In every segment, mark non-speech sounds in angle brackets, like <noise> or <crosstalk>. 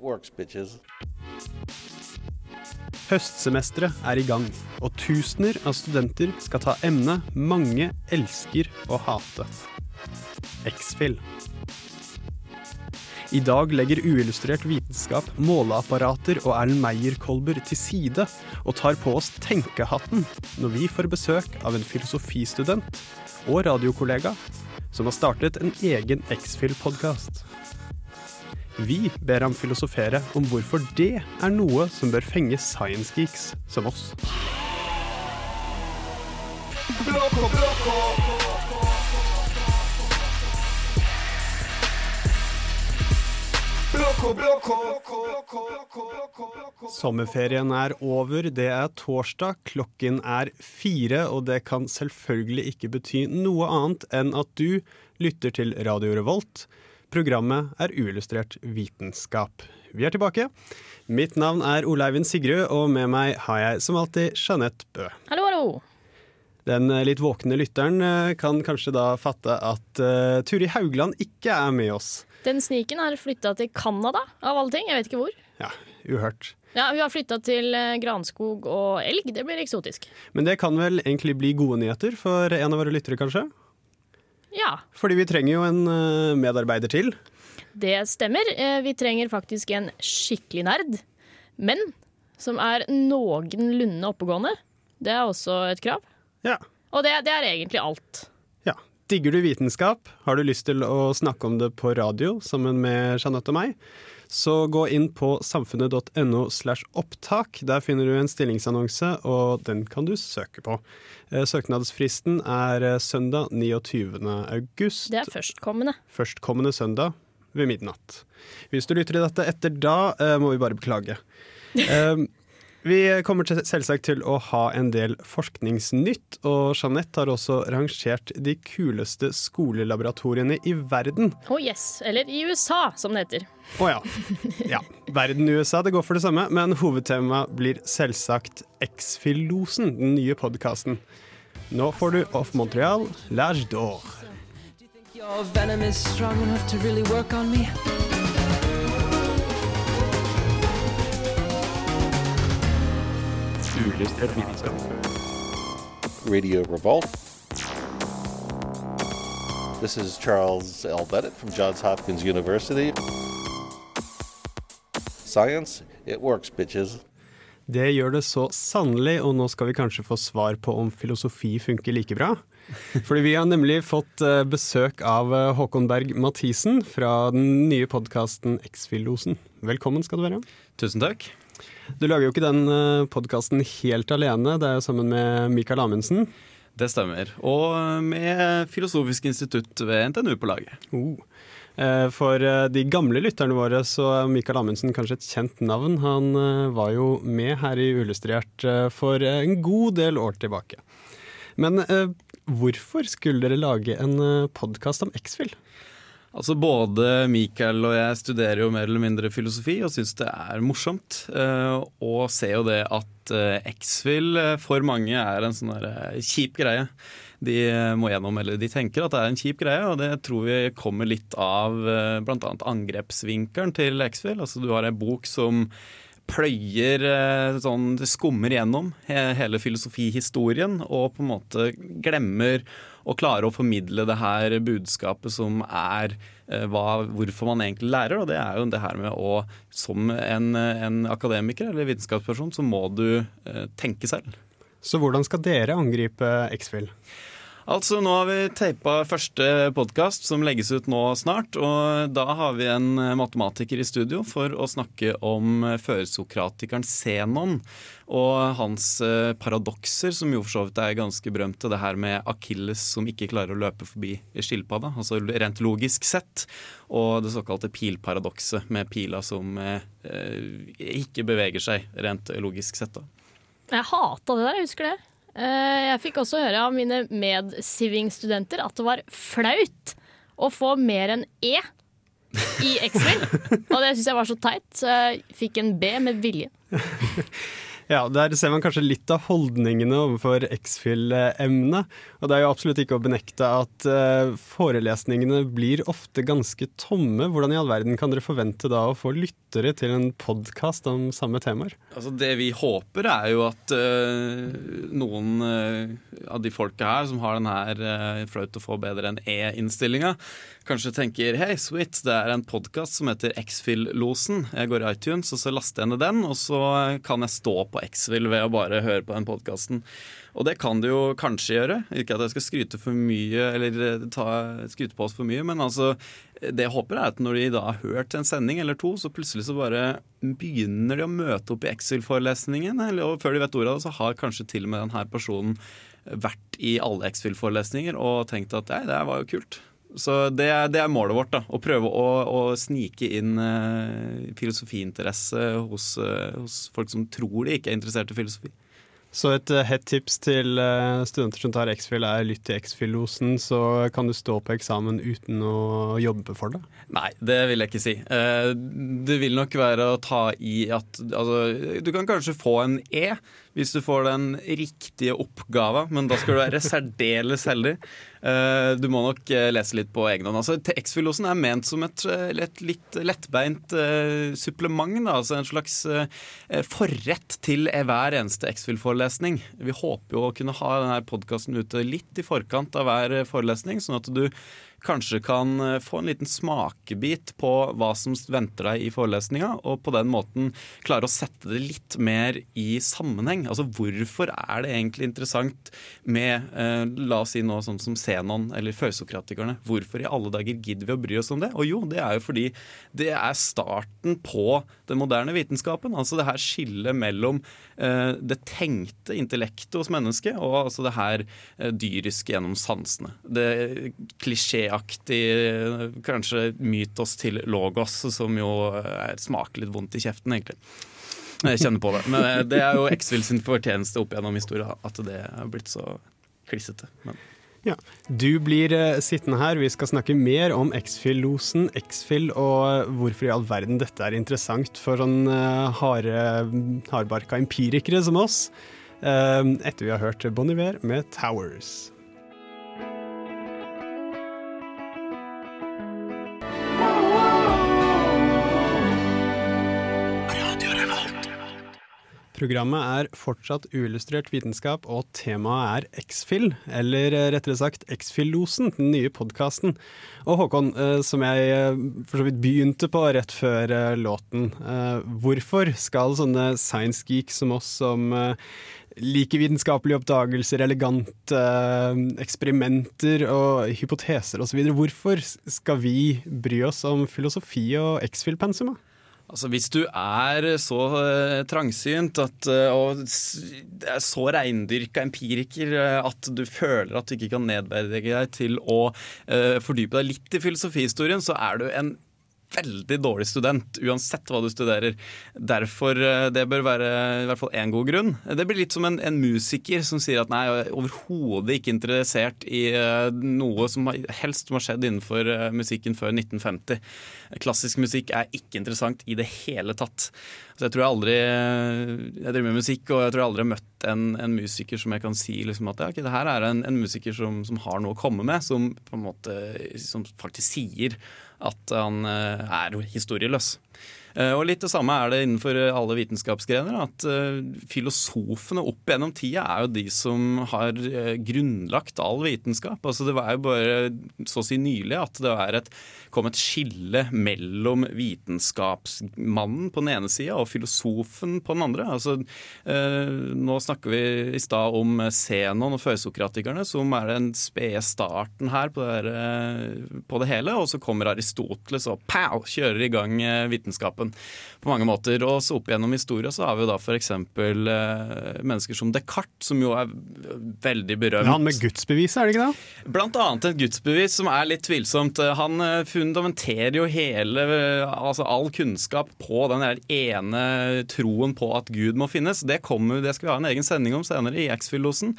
works. Høstsemesteret er i gang, og tusener av studenter skal ta emnet mange elsker å hate. X-Fill. I dag legger uillustrert vitenskap måleapparater og Erlend Meyer-kolber til side og tar på oss tenkehatten når vi får besøk av en filosofistudent og radiokollega som har startet en egen X-Fill-podkast. Vi ber ham filosofere om hvorfor det er noe som bør fenge science geeks som oss. Sommerferien er over, det er torsdag, klokken er fire, og det kan selvfølgelig ikke bety noe annet enn at du lytter til Radio Revolt. Programmet er uillustrert vitenskap. Vi er tilbake. Mitt navn er Oleivind Sigrud, og med meg har jeg som alltid Jeanette Bø. Hallo, hallo. Den eh, litt våkne lytteren eh, kan kanskje da fatte at uh, Turi Haugland ikke er med oss. Den sniken har flytta til Canada, av alle ting. Jeg vet ikke hvor. Ja, uhørt. Ja, Hun har flytta til granskog og elg. Det blir eksotisk. Men det kan vel egentlig bli gode nyheter for en av våre lyttere, kanskje? Ja, Fordi vi trenger jo en eh, medarbeider til. det stemmer. Eh, Vi trenger faktisk en skikkelig nerd. Men som er noenlunde oppegående. Det er også et krav. Ja. Og det, det er egentlig alt. ja. Digger du vitenskap? Har du lyst til å snakke om det på radio sammen med Jeanette og meg? Så gå inn på samfunnet.no slash opptak. Der finner du en stillingsannonse, og den kan du søke på. Eh, Søknadsfristen er eh, søndag 29. august. Det er førstkommende. Førstkommende søndag ved midnatt. Hvis du lytter til dette etter da, eh, må vi bare beklage. <laughs> Vi kommer til, selvsagt til å ha en del forskningsnytt, og Jeanette har også rangert de kuleste skolelaboratoriene i verden. Oh yes. Eller i USA, som det heter. Å ja. ja. Verden i USA, det går for det samme, men hovedtemaet blir selvsagt X-Filosen, den nye podkasten. Nå får du Off Montreal, L'Age d'Or. Your venom is strong enough to really work on me. Uillustrert vitenskap. Radio Revolt. This is Charles L. Bennett from Johns Hopkins University. Science, it works, bitches. Det gjør det så sannelig, og nå skal vi kanskje få svar på om filosofi funker like bra. <laughs> Fordi vi har nemlig fått eh, besøk av eh, Håkon Berg Mathisen fra den nye podkasten X-Filosen. Velkommen skal du være. Tusen takk. Du lager jo ikke den podkasten helt alene, det er jo sammen med Mikael Amundsen. Det stemmer. Og med Filosofisk institutt ved NTNU på laget. Oh. Eh, For eh, de gamle lytterne våre så er Mikael Amundsen kanskje et kjent navn. Han eh, var jo med her i Uillustrert eh, for en god del år tilbake. Men eh, hvorfor skulle dere lage en podkast om X-Fill? Altså Både Mikael og jeg studerer jo mer eller mindre filosofi og syns det er morsomt. eh, Og ser jo det at eh, X-Fill eh, for mange er en sånn kjip greie. De må gjennom, eller de tenker at det er en kjip greie, og det tror vi kommer litt av bl.a. angrepsvinkelen til X-Fill. Altså Du har en bok som pløyer sånn, skummer gjennom hele filosofihistorien, og på en måte glemmer å klare å formidle det her budskapet som er eh, hva, hvorfor man egentlig lærer. Og det er jo det her med å som en, en akademiker eller vitenskapsperson, så må du eh, tenke selv. Så hvordan skal dere angripe X-Fill? Altså, Nå har vi teipa første podkast som legges ut nå snart. Og da har vi en matematiker i studio for å snakke om førsokratikeren Zenon og hans eh, paradokser, som jo for så vidt er ganske berømte. Det her med Akilles som ikke klarer å løpe forbi skilpadda, altså rent logisk sett. Og det såkalte pilparadokset, med pila som eh, ikke beveger seg rent logisk sett. da. Jeg hata det der, jeg husker det. Eh, Jeg fikk også høre av mine medsiving-studenter at det var flaut å få mer enn E i X-Fill. Og det syns jeg var så teit, så jeg fikk en B med vilje. <laughs> Ja, Der ser man kanskje litt av holdningene overfor X-Fill-emnet. Og det er jo absolutt ikke å benekte at eh, forelesningene blir ofte ganske tomme. Hvordan i all verden kan dere forvente da å få lyttere til en podkast om samme temaer? Altså Det vi håper, er jo at uh, noen uh, av de folka her som har den her uh, flaut å få bedre enn E-innstillinga, kanskje tenker hei, sweet, det er en podkast som heter X-Fill-losen. Jeg går i iTunes, og så laster jeg ned den, og så kan jeg stå på X-Fill ved å bare høre på den podkasten. Og det kan du jo kanskje gjøre. Ikke at jeg skal skryte for mye, eller eh, ta, skryte på oss for mye, men altså det jeg håper er at når de da har hørt en sending eller to, så plutselig så bare begynner de å møte opp i X-Fill-forelesningen, og før de vet ordet av det, så har kanskje til og med denne personen vært i alle X-Fill-forelesninger og tenkt at nei, det var jo kult. Så det, er- det er målet vårt. da, Å prøve å, å snike inn eh, filosofiinteresse hos, eh, hos folk som tror de ikke er interessert i filosofi. Så et eh, hett tips til eh, studenter som tar X-Fil er lytt til X-Fill-losen, så kan du stå på eksamen uten å jobbe for det. Nei, det vil jeg ikke si. Det vil nok være å ta i at altså, Du kan kanskje få en E hvis du får den riktige oppgava, men da skal du være særdeles heldig. Eh, Du må nok eh, lese litt på egen hånd. Altså, X-filosen er ment som et, eh, et litt lettbeint supplement. Da, altså en slags forrett til hver eneste X-fil-forelesning. Vi håper jo å kunne ha denne podkasten ute litt i forkant av hver forelesning, sånn at du kanskje kan eh, få en liten smakebit på hva som venter deg i forelesninga, og på den måten klare å sette det litt mer i sammenheng. Altså hvorfor er det egentlig interessant med eh, la oss si noe sånn som Zenon eller førsokratikerne? Hvorfor i alle dager gidder vi å bry oss om det? Og jo, det er jo fordi det er starten på den moderne vitenskapen. Altså det her skillet mellom eh, det tenkte intellektet hos mennesket og altså det her eh, dyriske gjennom sansene. Det klisjéaktige, kanskje mytos til logos, som jo er, smaker litt vondt i kjeften, egentlig. Jeg kjenner på det. Men eh, det er jo X-Fill sin fortjeneste opp gjennom historien at det har blitt så klissete. Men Ja. Du blir eh, sittende her, vi skal snakke mer om X-Fill-losen, X-Fill og hvorfor i all verden dette er interessant for sånn hare, hardbarka empirikere som oss, eh, etter vi har hørt Bon Iver med 'Towers'. Programmet er fortsatt uillustrert vitenskap, og temaet er X-Fill, eller eh, rettere sagt X-Fill-losen, den nye podkasten. Og Håkon, eh, som jeg eh, for så vidt begynte på rett før låten, hvorfor skal sånne science geeks som oss, som liker vitenskapelige oppdagelser, elegante eksperimenter og hypoteser osv., hvorfor skal vi bry oss om filosofi og X-Fill-pensumet? Altså Hvis du er så uh, trangsynt at, uh, og så reindyrka empiriker uh, at du føler at du ikke kan nedverdige deg til å fordype deg litt i filosofihistorien, så er du en veldig dårlig student, uansett hva du studerer. Derfor, eh, Det bør være i hvert fall én god grunn. Det blir litt som en, en musiker som sier at nei, jeg er overhodet ikke interessert i eh, noe som helst som har skjedd innenfor eh, musikken før 1950. Klassisk musikk er ikke interessant i det hele tatt. Så jeg tror jeg aldri Jeg driver med musikk, og jeg tror jeg aldri har møtt en, en musiker som jeg kan si liksom at ja, okay, det her er en, en musiker som, som har noe å komme med, som på en måte Som faktisk sier at han eh, er historieløs. Eh, Og litt det samme er det innenfor alle vitenskapsgrener. At eh, filosofene opp gjennom tida er jo de som har eh, grunnlagt all vitenskap. Altså Det var jo bare så å si nylig at det er et, kom et skille mellom vitenskapsmannen på den ene sida og filosofen på den andre. Altså, eh, nå snakker vi i stad om Zenon og førsokratikerne, som er den spede starten her på det, her, på det hele. Og så kommer Aristoteles og pow, kjører i gang eh, vitenskapen på mange måter. Og så opp gjennom historia så har vi jo da f.eks. Eh, mennesker som Descartes, som jo er veldig berømt. Han med gudsbeviset, er det ikke det? Blant annet et gudsbevis som er litt tvilsomt. Han eh, fundamenterer jo hele, altså all kunnskap på den ene troen på at Gud må finnes. Det, kommer, det skal vi ha en egen sending om senere i X-filosen.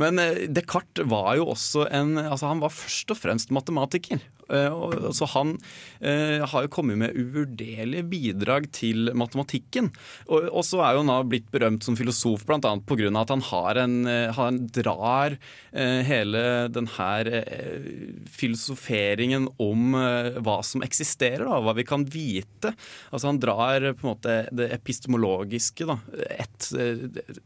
Men eh, Descartes var jo også en altså Han var først og fremst matematiker. Eh, Så han eh, har jo kommet med uvurderlige bidrag til matematikken. Og, så er jo han blitt berømt som filosof bl.a. pga. at han har en, eh, han drar hele den her filosoferingen om hva som eksisterer, da, hva vi kan vite. Altså Han drar på en måte det epistemologiske da, et,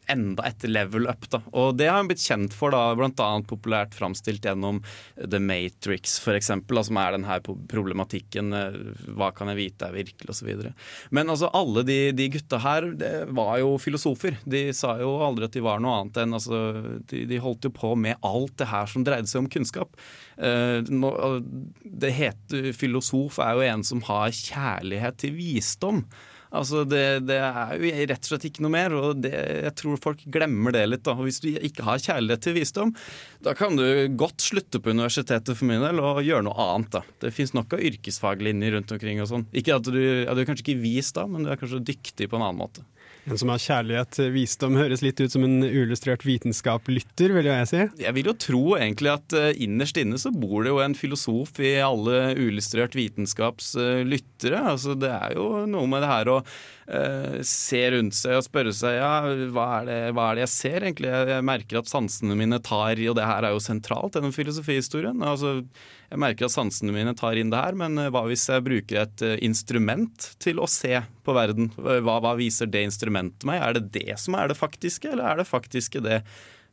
enda et level up. da. Og det har han blitt kjent for, da, bl.a. populært framstilt gjennom The Matrix, f.eks., som er denne problematikken eh, hva kan jeg vite er virkelig, osv. Men altså, alle de, de gutta her det var jo filosofer. De sa jo aldri at de var noe annet enn altså, de, de holdt jo på med alt det her som dreide seg om kunnskap. Eh, det heter Filosof er jo en som har kjærlighet til visdom. Altså det, det er jo rett og slett ikke noe mer, og det, jeg tror folk glemmer det litt. da. Hvis du ikke har kjærlighet til visdom, da kan du godt slutte på universitetet for min del og gjøre noe annet. da. Det fins nok av yrkesfaglinjer rundt omkring og sånn. Ikke at du, ja, du er kanskje ikke vis da, men du er kanskje dyktig på en annen måte. En som har kjærlighet til visdom, høres litt ut som en uillustrert vitenskap-lytter, vil jeg si. Jeg vil jo tro egentlig at eh, innerst inne så bor det jo en filosof i alle uillustrert vitenskaps eh. Altså det er jo noe med det her å eh, se rundt seg og spørre seg ja, hva er, det, hva er det jeg ser egentlig? Jeg, jeg merker at sansene mine tar i, og det her er jo sentralt gjennom filosofihistorien. Altså, jeg merker at sansene mine tar inn det her, men eh, hva hvis jeg bruker et eh, instrument til å se på verden? Hva, hva viser det instrumentet meg? Er det det som er det faktiske, eller er det faktiske det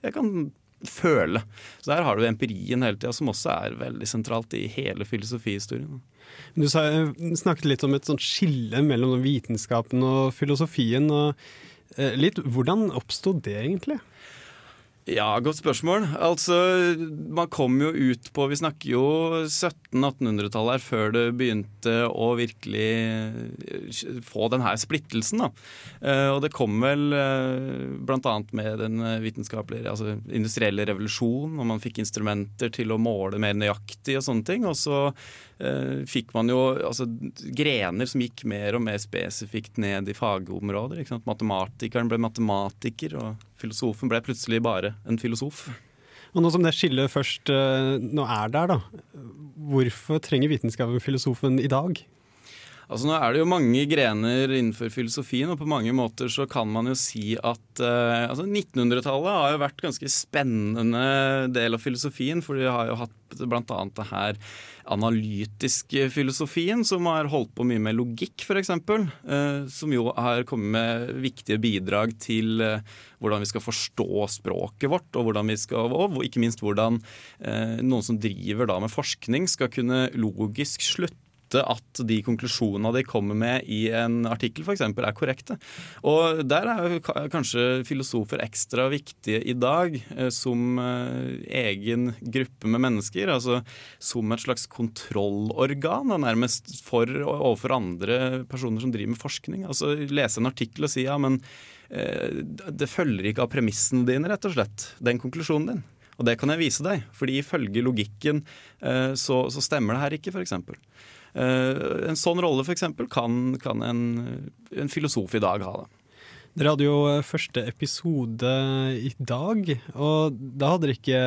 jeg kan føle? Så der har du empirien hele tida, som også er veldig sentralt i hele filosofihistorien. Du snakket litt om et sånt skille mellom vitenskapen og filosofien. og eh, litt, Hvordan oppsto det egentlig? Ja, godt spørsmål. Altså, man kom jo ut på Vi snakker jo 1700-1800-tallet her, før det begynte å virkelig eh, få den her splittelsen. da. Eh, Og det kom vel eh, bl.a. med den vitenskapelige, altså industrielle revolusjonen, og man fikk instrumenter til å måle mer nøyaktig og sånne ting. Og så fikk man jo altså, grener som gikk mer og mer spesifikt ned i fagområder. Matematikeren ble matematiker, og filosofen ble plutselig bare en filosof. Og nå som det skillet først eh, nå er der, da. Hvorfor trenger vitenskapen filosofen i dag? Altså Nå er det jo mange grener innenfor filosofien, og på mange måter så kan man jo si at eh, altså 1900-tallet har jo vært ganske spennende del av filosofien, for de har jo hatt bl.a. det her analytiske filosofien, som har holdt på mye med logikk, f.eks. Eh, som jo har kommet med viktige bidrag til eh, hvordan vi skal forstå språket vårt, og, vi skal, og ikke minst hvordan eh, noen som driver da med forskning, skal kunne logisk slutte at de konklusjonene de kommer med i en artikkel f.eks. er korrekte. Og Der er jo kanskje filosofer ekstra viktige i dag eh, som eh, egen gruppe med mennesker. Altså som et slags kontrollorgan, nærmest for overfor andre personer som driver med forskning. Altså Lese en artikkel og si ja, men eh, det følger ikke av premissene dine, rett og slett. Den konklusjonen din. Og det kan jeg vise deg, fordi ifølge logikken så, så stemmer det her ikke, f.eks. Uh, en sånn rolle for eksempel, kan, kan en, en filosof i dag ha. det. Dere hadde jo eh, første episode i dag, og da hadde dere ikke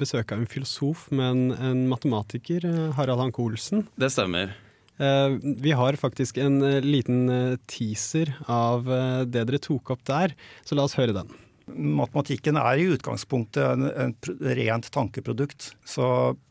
besøk av en filosof, men en matematiker, eh, Harald Hanke Olsen. Det stemmer. Eh, Vi har faktisk en eh, liten eh, teaser av eh, det dere tok opp der, så la oss høre den. Matematikken er i utgangspunktet en rent tankeprodukt. Så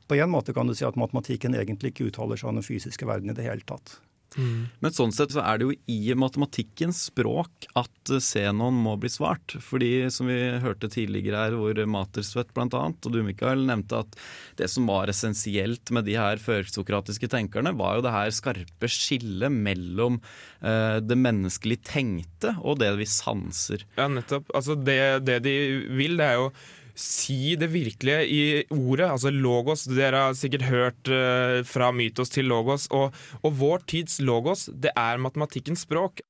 på en måte kan du si at matematikken egentlig ikke uttaler seg om den fysiske verden i det hele tatt. Men sånn sett så er det jo i matematikkens språk at eh, Zenon må bli svart. Fordi som vi hørte tidligere her, hvor Matersvedt annet, og du Mikael nevnte at det som var essensielt med de her førsokratiske tenkerne, var jo det her skarpe skillet mellom eh, det menneskelig tenkte og det vi sanser. Ja, nettopp. Altså det, det de vil, det er jo si det virkelige i ordet, altså logos. Dere har sikkert hørt uh, fra mytos til logos. Og, og vår tids logos, det er matematikkens språk.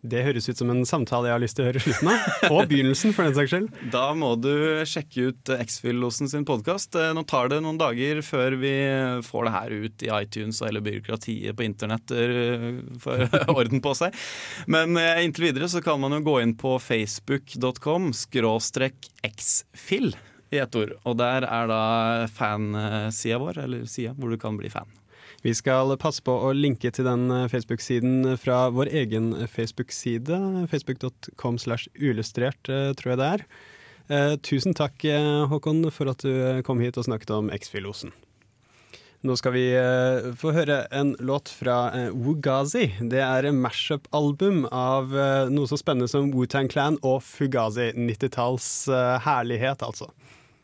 Det høres ut som en samtale jeg har lyst til å høre slutten av. Og begynnelsen, for den saks skyld. <laughs> Da må du sjekke ut X-Fill-losen sin podkast. Nå tar det noen dager før vi får det her ut i iTunes og hele byråkratiet på internett for orden på seg. Men inntil videre så kan man jo gå inn på facebook.com skråstrekk xfill i ett ord. Og der er da fansida vår, eller sida hvor du kan bli fan. Vi skal passe på å linke til den eh, Facebook-siden fra vår egen Facebook-side. Facebook.com slash uillustrert, eh, tror jeg det er. Eh, tusen takk, Håkon, for at du kom hit og snakket om X-Filosen. Nå skal vi få høre en låt fra Wugazi. Det er en mashup-album av noe så spennende som Wu-Tang Clan og Fugazi. 90-talls herlighet, altså.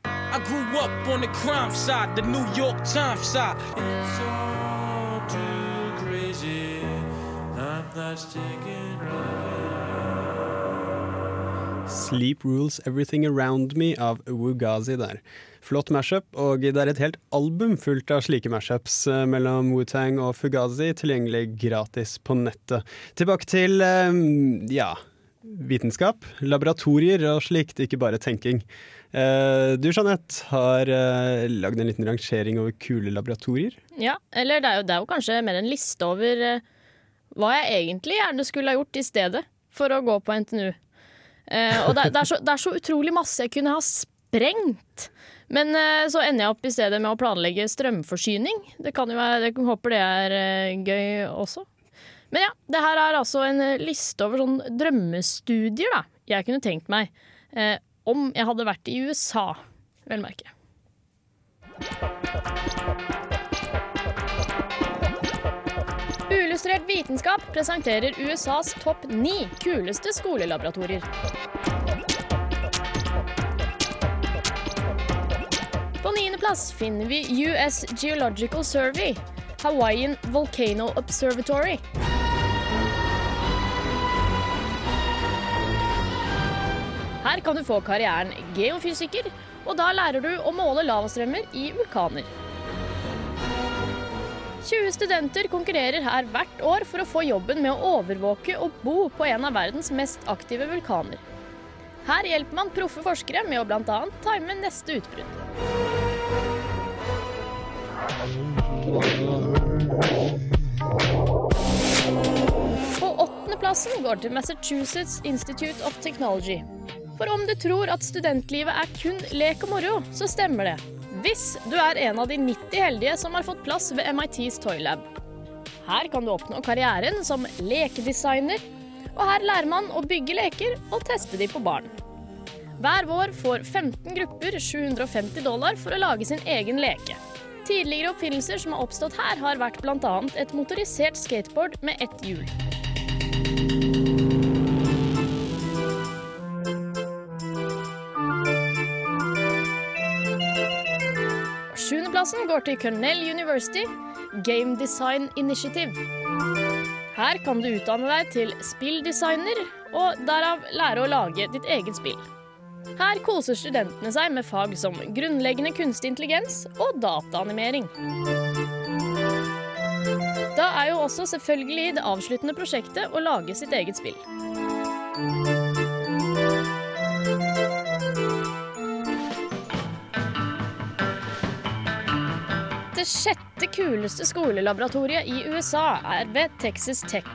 I grew up on the crime side, the New York Times side. Sleep Rules Everything Around Me av Wugazi der. Flott mashup, og det er et helt album fullt av slike mashups eh, mellom Wu-Tang og Fugazi, tilgjengelig gratis på nettet. Tilbake til, eh, ja, vitenskap, laboratorier og slikt, ikke bare tenking. Eh, du Jeanette har lagd en liten rangering over kule laboratorier. Ja, eller det er jo, det er jo kanskje mer en liste over hva jeg egentlig gjerne skulle ha gjort i stedet for å gå på NTNU. og det, det, er så, det er så utrolig masse jeg kunne ha sprengt. Men uh, så ender jeg opp i stedet med å planlegge strømforsyning. Det kan jo være, Jeg håper det er uh, gøy også. Men ja, det her er altså en uh, liste over sånn drømmestudier da, jeg kunne tenkt meg. om jeg hadde vært i USA, vel merke. Uillustrert vitenskap presenterer USAs topp ni kuleste skolelaboratorier. På niendeplass finner vi US Geological Survey, Hawaiian Volcano Observatory. Her kan du få karrieren geofysiker, og da lærer du å måle lavastrømmer i vulkaner. 20 studenter konkurrerer her hvert år for å få jobben med å overvåke og bo på en av verdens mest aktive vulkaner. Her hjelper man proffe forskere med å bl.a. time neste utbrudd. På åttendeplassen går til Massachusetts Institute of Technology. For om du tror at studentlivet er kun lek og moro, så stemmer det. Hvis du er en av de 90 heldige som har fått plass ved MITs Toy Lab. Her kan du oppnå karrieren som lekedesigner, og her lærer man å bygge leker og teste de på barn. Hver vår får 15 grupper 750 dollar for å lage sin egen leke. Tidligere oppfinnelser som har oppstått her, har vært bl.a. et motorisert skateboard med ett hjul. Sjuendeplassen går til Cornell University Game Design Initiative. Her kan du utdanne deg til spilldesigner, og derav lære å lage ditt eget spill. Her koser studentene seg med fag som grunnleggende kunstig intelligens og dataanimering. Da er jo også selvfølgelig det avsluttende prosjektet å lage sitt eget spill. Det sjette kuleste skolelaboratoriet i USA er ved Texas Tech.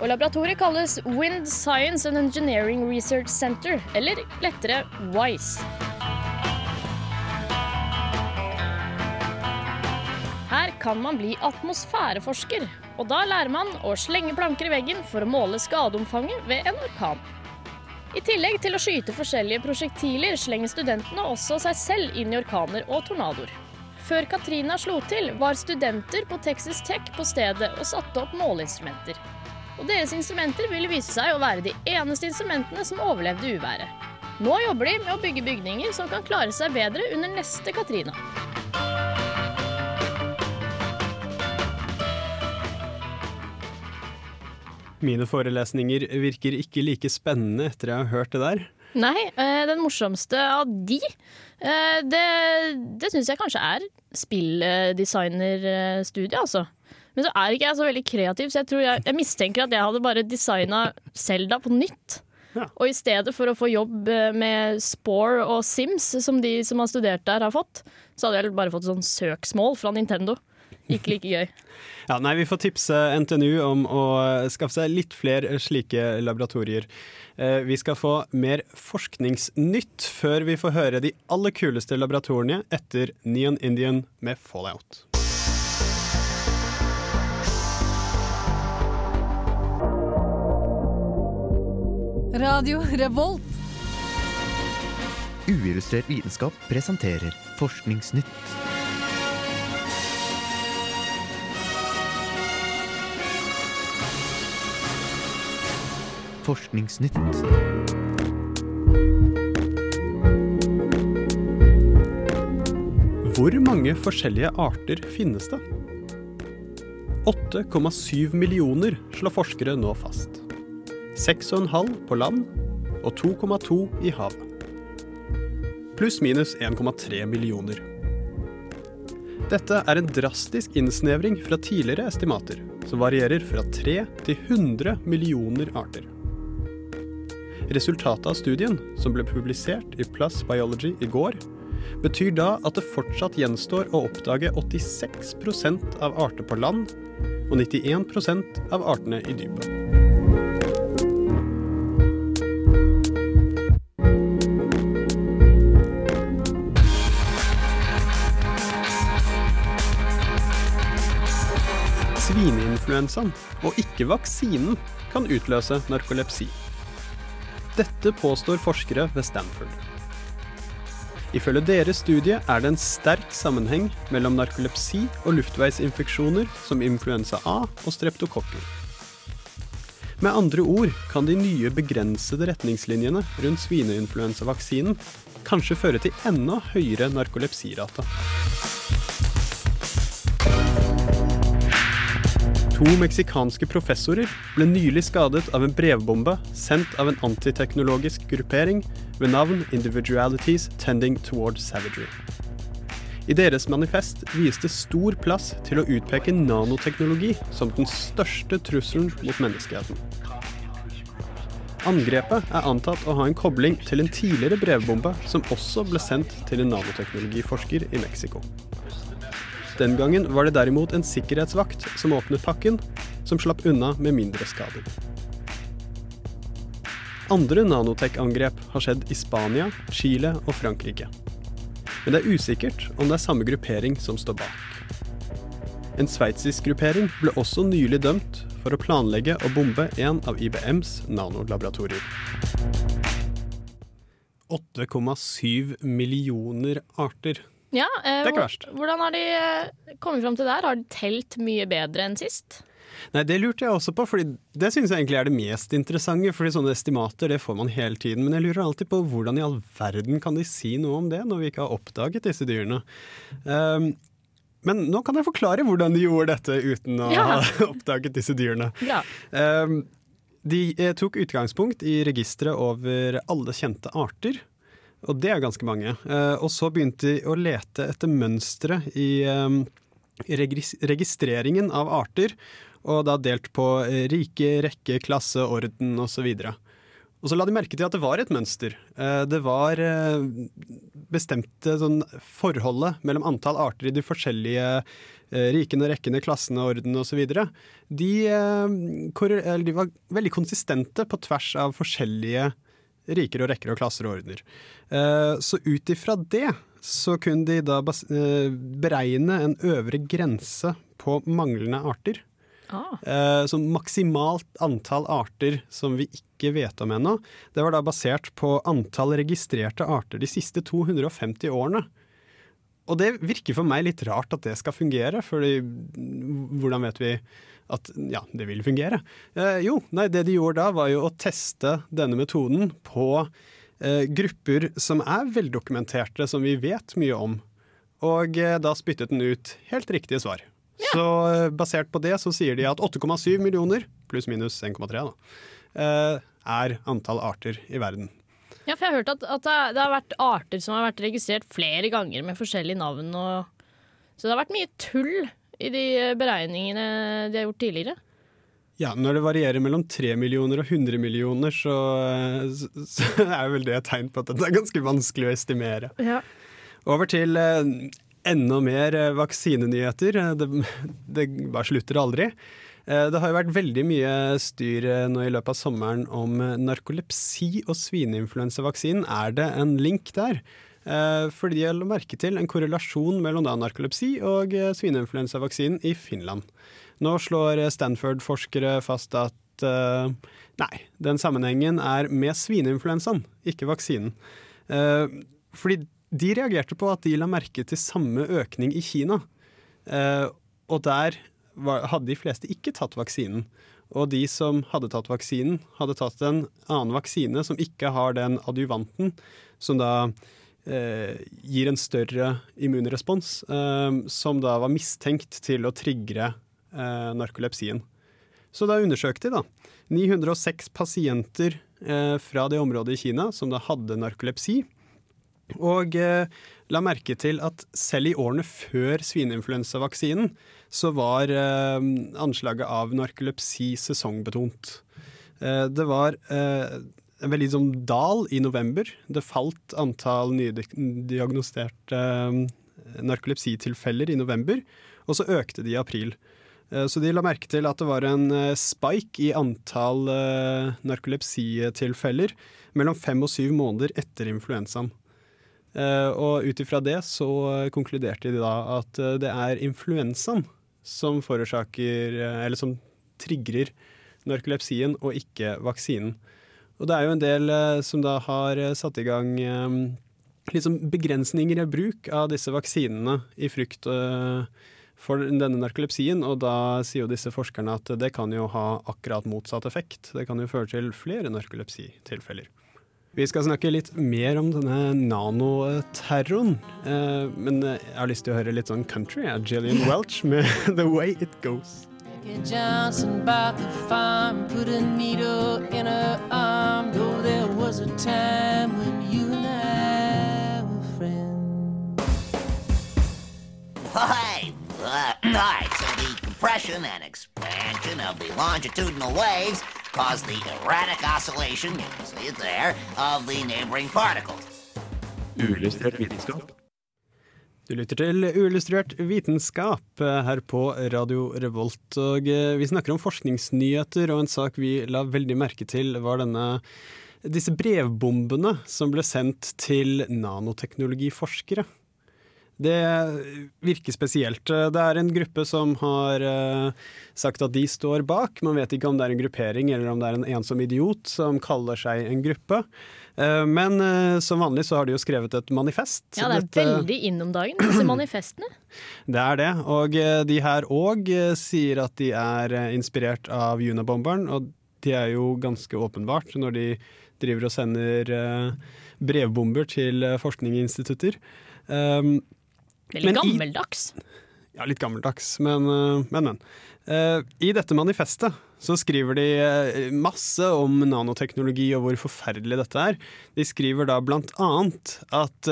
Og laboratoriet kalles Wind Science and Engineering Research Center, eller lettere WISE. Her kan man bli atmosfæreforsker, og da lærer man å slenge planker i veggen for å måle skadeomfanget ved en orkan. I tillegg til å skyte forskjellige prosjektiler slenger studentene også seg selv inn i orkaner og tornadoer. Før Katrina slo til, var studenter på Texas Tech på stedet og satte opp måleinstrumenter. Og deres instrumenter ville vise seg å være de eneste instrumentene som overlevde uværet. Nå jobber de med å bygge bygninger som kan klare seg bedre under neste Katrina. Mine forelesninger virker ikke like spennende etter jeg har hørt det der. Nei, eh, den morsomste av de, eh, det, det syns jeg kanskje er spilldesignerstudiet, altså. Men så er ikke jeg så veldig kreativ, så jeg, tror jeg, jeg mistenker at jeg hadde bare designa Selda på nytt. Ja. Og i stedet for å få jobb eh, med Spore og Sims, som de som har studert der, har fått, så hadde jeg bare fått sånn søksmål fra Nintendo. Ikke like gøy. <laughs> Ja, nei, Vi får tipse NTNU om å skaffe seg litt flere slike laboratorier. Eh, Vi skal få mer forskningsnytt før vi får høre de aller kuleste laboratoriene etter Neon Indian med Fallout. Radio Revolt. Uillustrert vitenskap presenterer Forskningsnytt. Forskningsnytt. Hvor mange forskjellige arter finnes det? 8,7 millioner slår forskere nå fast. 6,5 på land og 2,2 i havet. Pluss-minus 1,3 millioner. Dette er en drastisk innsnevring fra tidligere estimater, som varierer fra 3 til 100 millioner arter. Resultatet av studien, som ble publisert i Plus Biology i går, betyr da at det fortsatt gjenstår å oppdage 86% av arter på land og 91% av artene i dypet. Svineinfluensaen, og ikke vaksinen, kan utløse narkolepsi. Dette påstår forskere ved Stanford. Ifølge deres studie er det en sterk sammenheng mellom narkolepsi og luftveisinfeksjoner som influensa A og streptokokker. Med andre ord kan de nye begrensede retningslinjene rundt svineinfluensavaksinen kanskje føre til enda høyere narkolepsirate. To meksikanske professorer ble nylig skadet av en brevbombe sendt av en antiteknologisk gruppering ved navn Individualities Tending Toward Savagery. I deres manifest vies det stor plass til å utpeke nanoteknologi som den største trusselen mot menneskeheten. Angrepet er antatt å ha en kobling til en tidligere brevbombe som også ble sendt til en nanoteknologiforsker i Mexico. Den gangen var det derimot en sikkerhetsvakt som åpnet pakken, som slapp unna med mindre skader. Andre nanotech-angrep har skjedd i Spania, Chile og Frankrike. Men det er usikkert om det er samme gruppering som står bak. En sveitsisk gruppering ble også nylig dømt for å planlegge å bombe en av IBMs nanolaboratorier. 8,7 millioner arter. Ja, eh, Det er ikke verst. Hvordan har de eh, kommet fram til det her? Har de telt mye bedre enn sist? Nei, Det lurte jeg også på, for det syns jeg egentlig er det mest interessante. fordi sånne estimater det får man hele tiden, men jeg lurer alltid på hvordan i all verden kan de si noe om det, når vi ikke har oppdaget disse dyrene. Um, men nå kan jeg forklare hvordan de gjorde dette uten å Ja. ha <laughs> oppdaget disse dyrene. Um, de eh, tok utgangspunkt i registeret over alle kjente arter. Og det er ganske mange. Eh, og så begynte de å lete etter mønstre i, regis registreringen av arter. Og da delt på eh, rike, rekke, klasse, orden osv. Og så la de merke til at det var et mønster. Eh, Det var bestemte sånn forholdet mellom antall arter i de forskjellige rikene, rekkene, klassene, orden osv. De, de var veldig konsistente på tvers av forskjellige riker og rekker og klasser og ordener. Eh, Så ut ifra det så kunne de da eh, beregne en øvre grense på manglende arter. Ah. Eh, Så maksimalt antall arter som vi ikke vet om ennå, det var da basert på antall registrerte arter de siste 250 årene. Og det virker for meg litt rart at det skal fungere, fordi hvordan vet vi at ja, det vil fungere? Eh, jo, nei, det de gjorde da var jo å teste denne metoden på eh, grupper som er veldokumenterte, som vi vet mye om. Og eh, da spyttet den ut helt riktige svar. Så eh, basert på det så sier de at 8,7 millioner, pluss minus 1,3 da, eh, er antall arter i verden. Ja, for jeg har hørt at, at det, har vært arter som har vært registrert flere ganger med forskjellige navn. Og, så det har vært mye tull i de beregningene de har gjort tidligere. Ja, når det varierer mellom 3 millioner og 100 millioner, så, så, så <laughs> er vel det et tegn på at det er ganske vanskelig å estimere. Ja. Over til eh, enda mer eh, vaksinenyheter. Eh, Det, det bare slutter aldri. Eh, Det har jo vært veldig mye styr eh, nå i løpet av sommeren om eh, narkolepsi og svineinfluensavaksinen. Er det en link der? Fordi jeg la merke til en korrelasjon mellom da narkolepsi og svineinfluensavaksinen i Finland. Nå slår Stanford-forskere fast at nei, den sammenhengen er med svineinfluensaen, ikke vaksinen. Fordi de reagerte på at de la merke til samme økning i Kina. Og der hadde de fleste ikke tatt vaksinen. Og de som hadde tatt vaksinen, hadde tatt en annen vaksine som ikke har den adjuvanten, som da eh, gir en større immunrespons, eh, som da var mistenkt til å trigge eh, narkolepsien. Så da undersøkte de da 906 pasienter eh, fra det området i Kina som da hadde narkolepsi, og eh, la merke til at selv i årene før svineinfluensavaksinen, så var eh, anslaget av narkolepsi sesongbetont. Eh, det var eh, en veldig sånn dal i november. Det falt antall nydiagnosterte eh, narkolepsitilfeller i november, og så økte de i april. Eh, Så de la merke til at det var en spike i antall narkolepsitilfeller mellom fem og syv måneder etter influensaen. Eh, Og ut ifra det så konkluderte de da at eh, det er influensaen som forårsaker, eh, eller som trigger narkolepsien, og ikke vaksinen. Og det er jo en del som da har satt i gang liksom begrensninger i bruk av disse vaksinene i frykt for denne narkolepsien, og da sier jo disse forskerne at det kan jo ha akkurat motsatt effekt. Det kan jo føre til flere narkolepsitilfeller. Vi skal snakke litt mer om denne nanoterroren, eh, men jeg har lyst til å høre litt sånn country av Gillian <laughs> Welch med <laughs> The Way It Goes. Johnson bought the farm, put a needle in her arm. Though there was a time when you and I were friends. Hi. Uh, the compression and expansion of the longitudinal waves cause the erratic oscillation, you can see it there, of the neighboring particles. Uillustrert vitenskap. Du lytter til Uillustrert vitenskap her på Radio Revolt. Og eh, vi snakker om forskningsnyheter, og en sak vi la veldig merke til, var denne disse brevbombene som ble sendt til nanoteknologiforskere. Det virker spesielt. Det er en gruppe som har eh, sagt at de står bak. Man vet ikke om det er en gruppering eller om det er en ensom idiot som kaller seg en gruppe. Eh, men eh, som vanlig så har de jo skrevet et manifest. Ja, det er Dette- veldig inn om dagen, disse manifestene. <clears throat> det er det, og de her òg sier at de er inspirert av Junabomberen, og de er jo ganske åpenbart når de driver og sender brevbomber til forskningsinstitutter. Um, Veldig men i- gammeldags. ja, litt gammeldags, men, eh, men. men. Eh, I dette manifestet så skriver de eh, masse om nanoteknologi og hvor forferdelig dette er. De skriver da blant annet at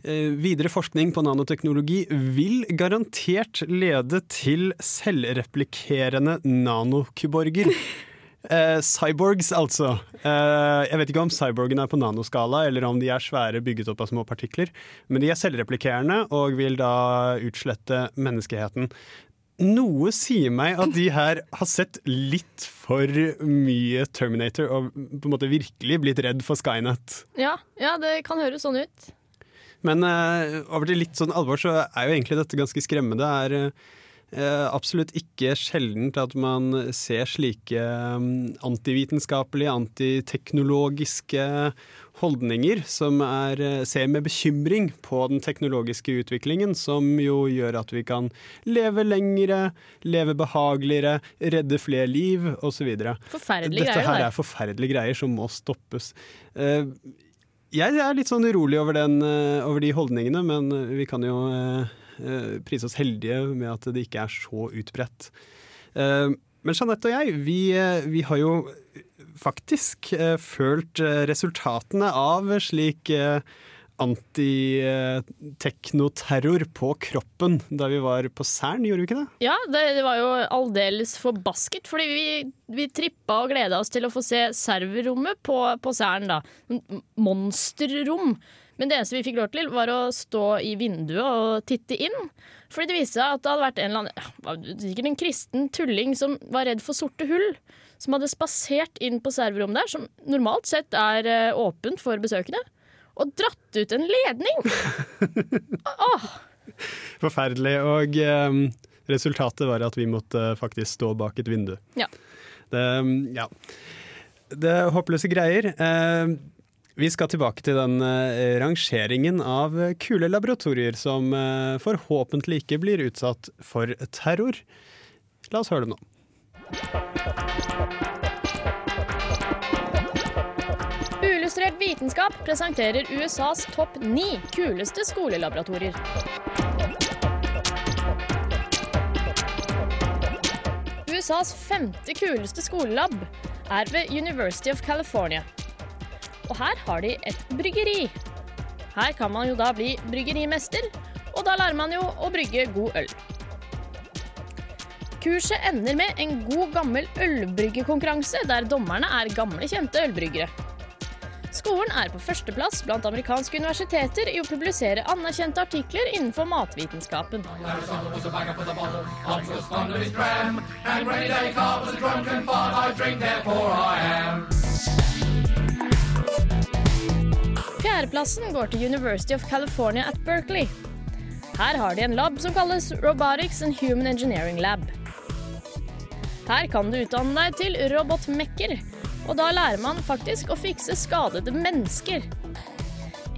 videre forskning på nanoteknologi vil garantert lede til selvreplikerende nanokuborger. <laughs> Eh, cyborgs, altså. Eh, jeg vet ikke om cyborgen er på nanoskala, eller om de er svære bygget opp av små partikler. Men de er selvreplikerende og vil da utslette menneskeheten. Noe sier meg at de her har sett litt for mye Terminator og på en måte virkelig blitt redd for Skynet. Ja, ja, det kan høres sånn ut. Men eh, over til litt sånn alvor så er jo egentlig dette ganske skremmende. Det er eh, absolutt ikke sjeldent at man ser slike mm, antivitenskapelige, antiteknologiske holdninger som er, eh, ser med bekymring på den teknologiske utviklingen, som jo gjør at vi kan leve lengre, leve behageligere, redde flere liv osv. Forferdelige Dette her er forferdelige greier som må stoppes. Eh, jeg er litt sånn urolig over, den, eh, over de holdningene, men vi kan jo eh, eh, prise oss heldige med at det ikke er så utbredt. Eh, Men Jeanette og jeg, vi, eh, vi har jo faktisk eh, følt eh, resultatene av slik eh, antiteknoterror på kroppen da vi var på Cern, gjorde vi ikke det? Ja, det, det var jo aldeles forbasket, fordi vi, vi trippa og gleda oss til å få se serverrommet på, på Cern, da. Monsterrom. Men det eneste vi fikk lov til, var å stå i vinduet og titte inn. Fordi det viste seg at det hadde vært en eller annen, sikkert en kristen tulling som var redd for sorte hull. Som hadde spasert inn på serverrommet der, som normalt sett er eh, åpent for besøkende. Og dratt ut en ledning! <laughs> Åh, Forferdelig. Og eh, resultatet var at vi måtte faktisk stå bak et vindu. Ja. Det, ja. det er håpløse greier. Eh, vi skal tilbake til den eh, rangeringen av kule laboratorier som eh, forhåpentlig ikke blir utsatt for terror. La oss høre det nå. Illustrert vitenskap presenterer USAs topp ni kuleste skolelaboratorier. USAs femte kuleste skolelab er ved University of California. Og her har de et bryggeri. Her kan man jo da bli bryggerimester, og da lærer man jo å brygge god øl. Kurset ender med en god gammel ølbryggekonkurranse, der dommerne er gamle, kjente ølbryggere. Skolen er på førsteplass blant amerikanske universiteter i å publisere anerkjente artikler innenfor matvitenskapen. Fjerdeplassen går til University of California at Berkeley. Her har de en lab som kalles Robotics and Human Engineering Lab. Her kan du utdanne deg til robotmekker, og da lærer man faktisk å fikse skadede mennesker.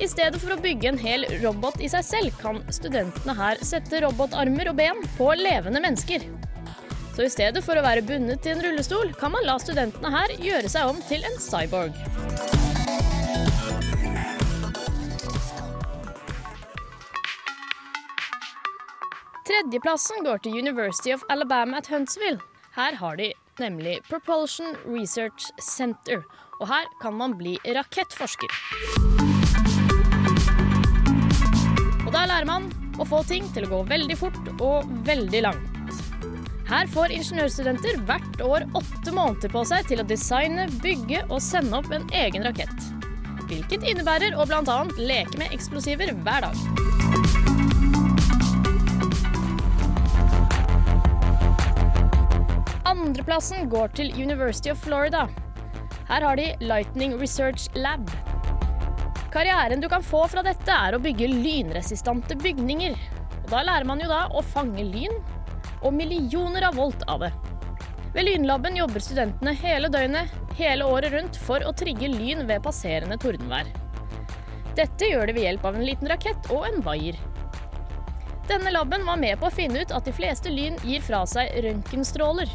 I stedet for å bygge en hel robot i seg selv, kan studentene her sette robotarmer og ben på levende mennesker. Så i stedet for å være bundet til en rullestol, kan man la studentene her gjøre seg om til en cyborg. Tredjeplassen går til University of Alabama at Huntsville. Her har de nemlig Propulsion Research Center, og her kan man bli rakettforsker. Og der lærer man å få ting til å gå veldig fort og veldig langt. Her får ingeniørstudenter hvert år åtte måneder på seg til å designe, bygge og sende opp en egen rakett. Hvilket innebærer å bl.a. leke med eksplosiver hver dag. Andreplassen går til University of Florida. Her har de Lightning Research Lab. Karrieren du kan få fra dette, er å bygge lynresistante bygninger. Og da lærer man jo da å fange lyn, og millioner av volt av det. Ved Lynlaben jobber studentene hele døgnet, hele året rundt, for å trigge lyn ved passerende tordenvær. Dette gjør de ved hjelp av en liten rakett og en vaier. Denne laben var med på å finne ut at de fleste lyn gir fra seg røntgenstråler.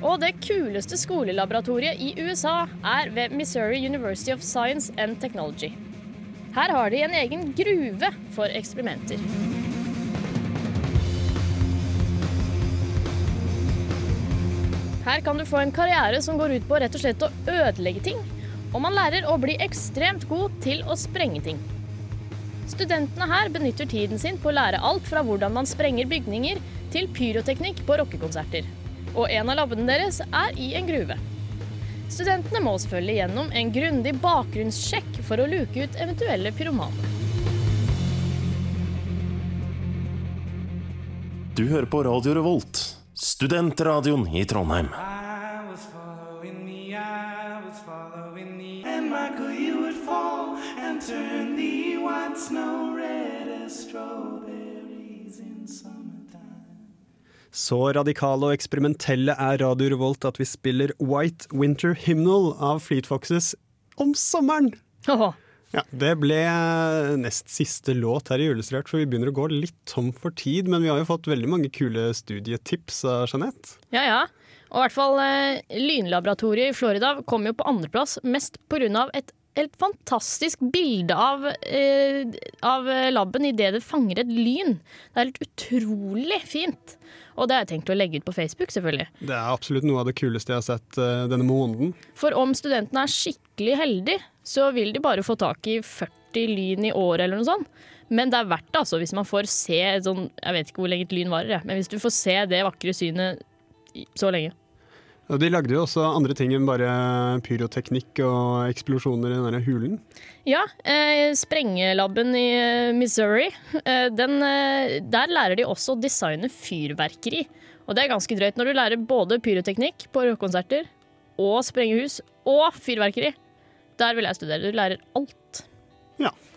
Og det kuleste skolelaboratoriet i USA er ved Missouri University of Science and Technology. Her har de en egen gruve for eksperimenter. Her kan du få en karriere som går ut på rett og slett å ødelegge ting, og man lærer å bli ekstremt god til å sprenge ting. Studentene her benytter tiden sin på å lære alt fra hvordan man sprenger bygninger, til pyroteknikk på rockekonserter. Og en av labbene deres er i en gruve. Studentene må selvfølgelig gjennom en grundig bakgrunnssjekk for å luke ut eventuelle pyromaner. Du hører på Radio Revolt, studentradioen i Trondheim. Snow red as strawberries in summertime. Så radikale og eksperimentelle er Radio Revolt at vi spiller White Winter Hymnal av Fleet Foxes om sommeren. Ja, Det ble nest siste låt her i Illustrert, for vi begynner å gå litt tom for tid. Men vi har jo fått veldig mange kule studietips av Jeanette. Ja, ja. Og i hvert fall eh, Lynlaboratoriet i Florida kom jo på andreplass, mest pga. et helt fantastisk bilde av, eh, av laben idet det fanger et lyn. Det er helt utrolig fint. Og det har jeg tenkt å legge ut på Facebook, selvfølgelig. Det er absolutt noe av det kuleste jeg har sett eh, denne måneden. For om studentene er skikkelig heldige, så vil de bare få tak i 40 lyn i året eller noe sånt. Men det er verdt det, altså, hvis man får se sånn Jeg vet ikke hvor lenge et lyn varer, jeg, men hvis du får se det vakre synet så lenge. De lagde jo også andre ting enn bare pyroteknikk og eksplosjoner i den der hulen. Ja, eh, sprengelaben i eh, Missouri, eh, den, eh, der lærer de også å designe fyrverkeri. Og det er ganske drøyt når du lærer både pyroteknikk på rockekonserter og sprengehus og fyrverkeri. Der vil jeg studere. Du lærer alt. Eh,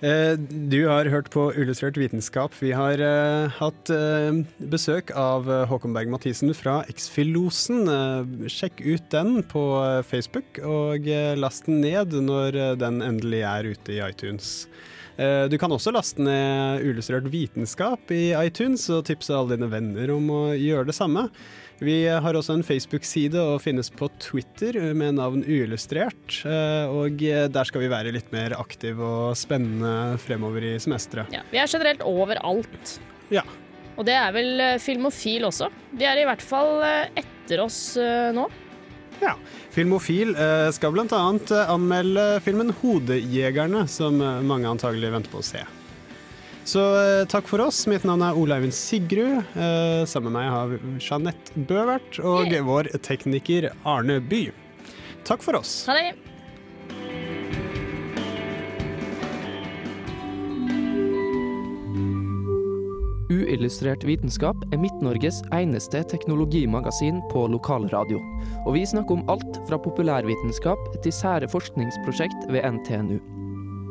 Du har hørt på Illustrert vitenskap. Vi har eh, hatt eh, besøk av eh, Håkon Berg Mathisen fra X-Filosen. Eh, sjekk ut den på eh, Facebook, og eh, last den ned når eh, den endelig er ute i iTunes. Eh, Du kan også laste ned Illustrert vitenskap i iTunes og tipse alle dine venner om å gjøre det samme. Vi har også en Facebook-side og finnes på Twitter med navn Uillustrert. eh, Og der skal vi være litt mer aktive og spennende fremover i semesteret. Ja, vi er generelt overalt. Ja. Og det er vel eh, Filmofil også. De er i hvert fall eh, etter oss nå. Ja. Filmofil skal bl.a. anmelde filmen 'Hodejegerne', som mange antagelig venter på å se. Så eh, takk for oss. Mitt navn er Ole Eivind Sigrud. Eh, sammen med meg har vi Jeanette Bøvert og vår tekniker Arne By. Takk for oss. Ha det! Uillustrert vitenskap er Midt-Norges eneste teknologimagasin på lokalradio. Og vi snakker om alt fra populærvitenskap til sære forskningsprosjekt ved NTNU.